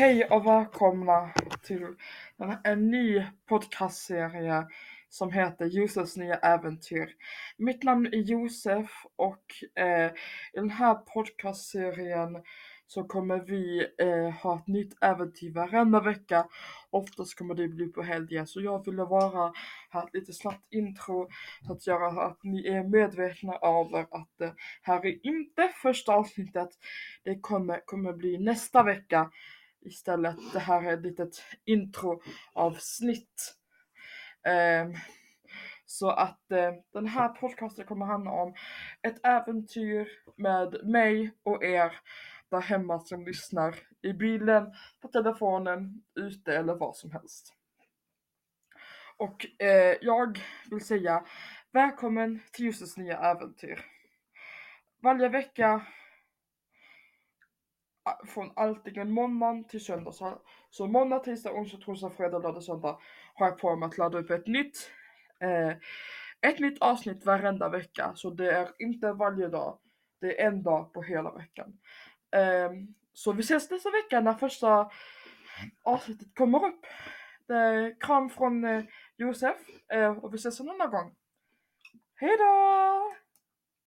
Hej och välkomna till en ny podcastserie som heter Josefs nya äventyr. Mitt namn är Josef och eh, i den här podcastserien så kommer vi eh, ha ett nytt äventyr varenda vecka. Oftast kommer det bli på helger så jag ville vara här ett lite snabbt intro för att göra att ni är medvetna över att det eh, här är inte första avsnittet. Det kommer, kommer bli nästa vecka istället. Det här är ett litet introavsnitt. Eh, så att eh, den här podcasten kommer handla om ett äventyr med mig och er där hemma som lyssnar i bilen, på telefonen, ute eller vad som helst. Och eh, jag vill säga välkommen till Jusses nya äventyr. Varje vecka från antingen måndag till söndag. Så, så måndag, tisdag, onsdag, torsdag, fredag, lördag, söndag har jag på mig att ladda upp ett nytt eh, ett nytt avsnitt varenda vecka. Så det är inte varje dag. Det är en dag på hela veckan. Eh, så vi ses nästa vecka när första avsnittet kommer upp. Det är kram från eh, Josef eh, och vi ses en annan gång. Hejdå!